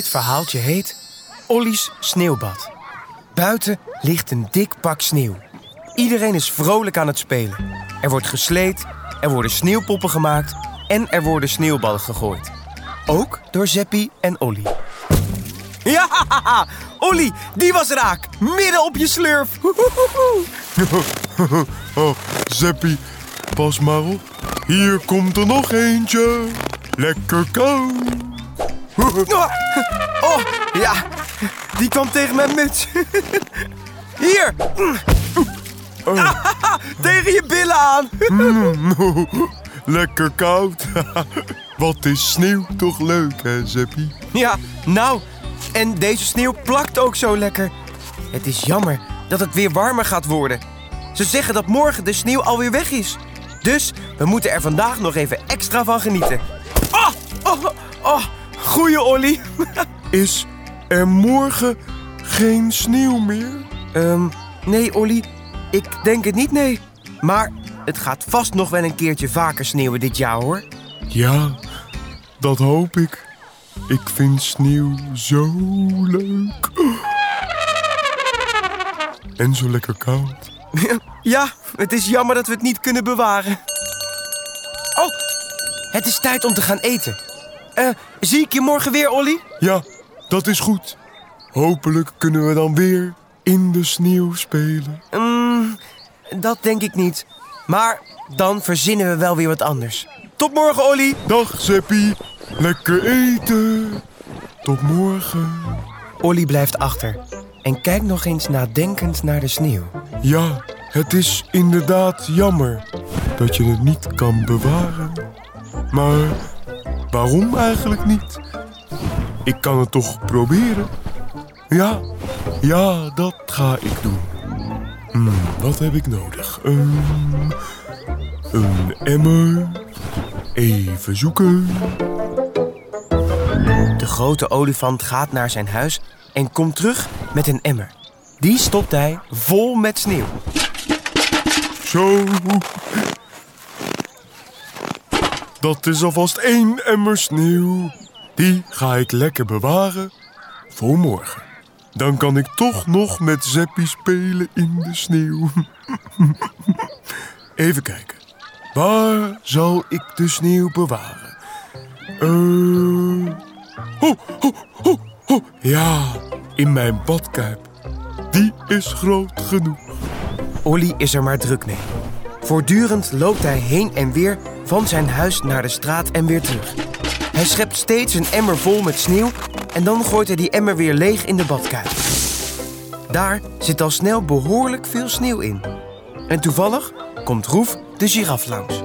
Dit verhaaltje heet Olly's Sneeuwbad. Buiten ligt een dik pak sneeuw. Iedereen is vrolijk aan het spelen. Er wordt gesleed, er worden sneeuwpoppen gemaakt en er worden sneeuwballen gegooid. Ook door Zeppie en Olly. Ja, Olly, die was raak. Midden op je slurf. Oh, Zeppie, pas maar op. Hier komt er nog eentje. Lekker koud. Oh, ja, die kwam tegen mijn muts. Hier. Tegen je billen aan. Lekker koud. Wat is sneeuw toch leuk, hè, Zeppie? Ja, nou, en deze sneeuw plakt ook zo lekker. Het is jammer dat het weer warmer gaat worden. Ze zeggen dat morgen de sneeuw alweer weg is. Dus we moeten er vandaag nog even extra van genieten. Oh, oh, oh, goeie Olly. Is er morgen geen sneeuw meer? Ehm, nee Olly, ik denk het niet, nee. Maar het gaat vast nog wel een keertje vaker sneeuwen dit jaar, hoor. Ja, dat hoop ik. Ik vind sneeuw zo leuk. En zo lekker koud. Ja, het is jammer dat we het niet kunnen bewaren. Oh, het is tijd om te gaan eten. Eh, zie ik je morgen weer, Olly? Ja, dat is goed. Hopelijk kunnen we dan weer in de sneeuw spelen. Mm, dat denk ik niet. Maar dan verzinnen we wel weer wat anders. Tot morgen, Olly. Dag Zeppie, lekker eten. Tot morgen. Olly blijft achter en kijkt nog eens nadenkend naar de sneeuw. Ja, het is inderdaad jammer dat je het niet kan bewaren. Maar waarom eigenlijk niet? Ik kan het toch proberen? Ja, ja, dat ga ik doen. Hmm, wat heb ik nodig? Een emmer. Even zoeken. De grote olifant gaat naar zijn huis en komt terug met een emmer. Die stopt hij vol met sneeuw. Zo. Dat is alvast één emmer sneeuw. Die ga ik lekker bewaren voor morgen. Dan kan ik toch nog met Zeppie spelen in de sneeuw. Even kijken. Waar zal ik de sneeuw bewaren? Ho. Ja, in mijn badkuip. Die is groot genoeg. Olly is er maar druk mee. Voortdurend loopt hij heen en weer van zijn huis naar de straat en weer terug. Hij schept steeds een emmer vol met sneeuw en dan gooit hij die emmer weer leeg in de badkuip. Daar zit al snel behoorlijk veel sneeuw in. En toevallig komt Roef de giraf langs.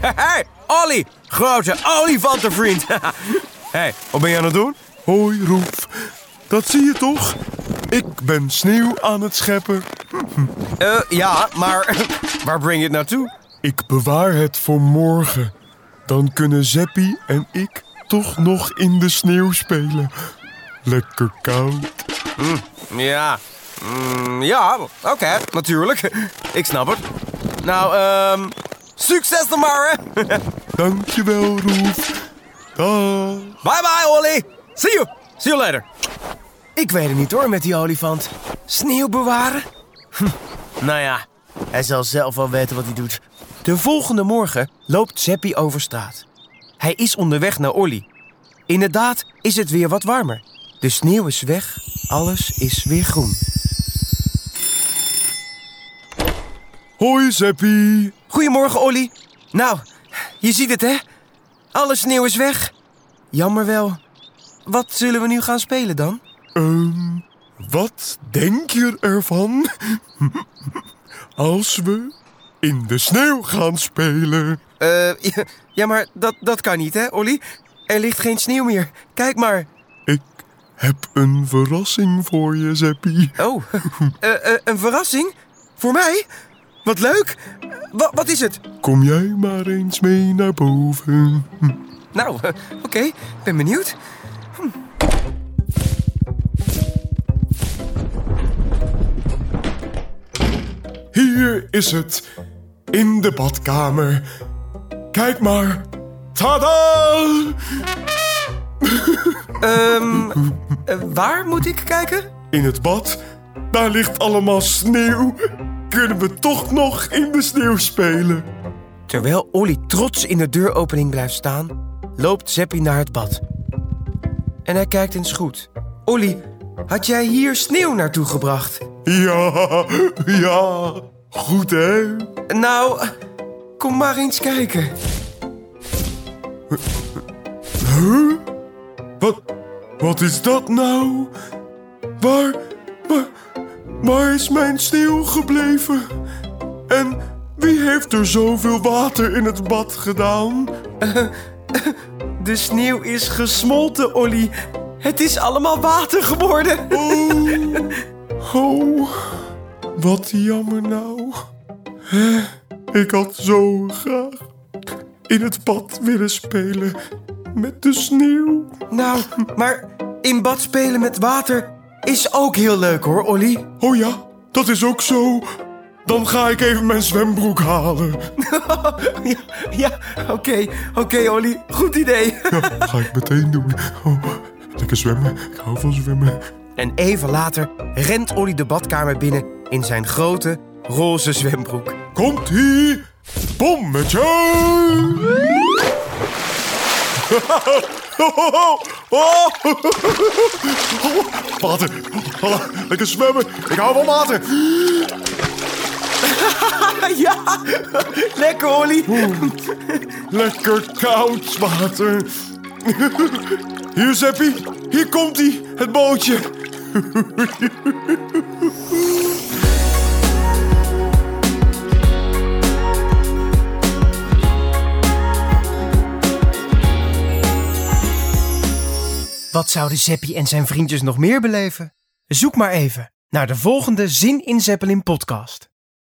Hey, Olly, grote olifantenvriend. hey, wat ben je aan het doen? Hoi Roef, dat zie je toch? Ik ben sneeuw aan het scheppen. Eh, ja, maar waar breng je het naartoe? Ik bewaar het voor morgen. Dan kunnen Zeppie en ik toch nog in de sneeuw spelen. Lekker koud. Ja, mm, ja, oké, natuurlijk. Ik snap het. Nou, ehm, succes dan maar, hè. Dankjewel Roef. Dag. Bye bye, Olly. See you. See you later. Ik weet het niet hoor met die olifant. Sneeuw bewaren? Hm, nou ja, hij zal zelf wel weten wat hij doet. De volgende morgen loopt Zeppie over straat. Hij is onderweg naar Olly. Inderdaad is het weer wat warmer. De sneeuw is weg, alles is weer groen. Hoi Zeppie. Goedemorgen, Olly. Nou, je ziet het, hè? Alle sneeuw is weg. Jammer wel. Wat zullen we nu gaan spelen dan? Ehm, wat denk je ervan? Als we in de sneeuw gaan spelen. Eh, ja, ja, maar dat, dat kan niet, hè, Olly? Er ligt geen sneeuw meer. Kijk maar. Ik heb een verrassing voor je, Zeppie. Oh, eh, eh, een verrassing? Voor mij? Wat leuk. Wa- wat is het? Kom jij maar eens mee naar boven. Hm. Nou, eh, oké. Ben benieuwd. Hier is het, in de badkamer. Kijk maar. Tada! Ehm, eh, waar moet ik kijken? In het bad, daar ligt allemaal sneeuw. Kunnen we toch nog in de sneeuw spelen? Terwijl Olly trots in de deuropening blijft staan, loopt Zeppie naar het bad. En hij kijkt eens goed. Olly, had jij hier sneeuw naartoe gebracht? Ja, ja. Goed, hè? Nou, kom maar eens kijken. Huh? Wat, wat is dat nou? Waar, waar, waar is mijn sneeuw gebleven? En wie heeft er zoveel water in het bad gedaan? De sneeuw is gesmolten, Olly. Het is allemaal water geworden. Oh, oh, wat jammer nou. Ik had zo graag in het bad willen spelen met de sneeuw. Nou, maar in bad spelen met water is ook heel leuk hoor, Olly. Oh ja, dat is ook zo. Dan ga ik even mijn zwembroek halen. Ja, ja oké, oké Olly, goed idee. Ja, ga ik meteen doen. Oh, lekker zwemmen. Ik hou van zwemmen. En even later rent Olly de badkamer binnen in zijn grote roze zwembroek. Komt-ie! Bommetje! Water! Lekker zwemmen! Ik hou van water! Ja, lekker Olly. Lekker koud water! Hier, Zeppie! Hier komt hij, het bootje! Wat zouden Zeppie en zijn vriendjes nog meer beleven? Zoek maar even naar de volgende Zin in Zeppelin podcast.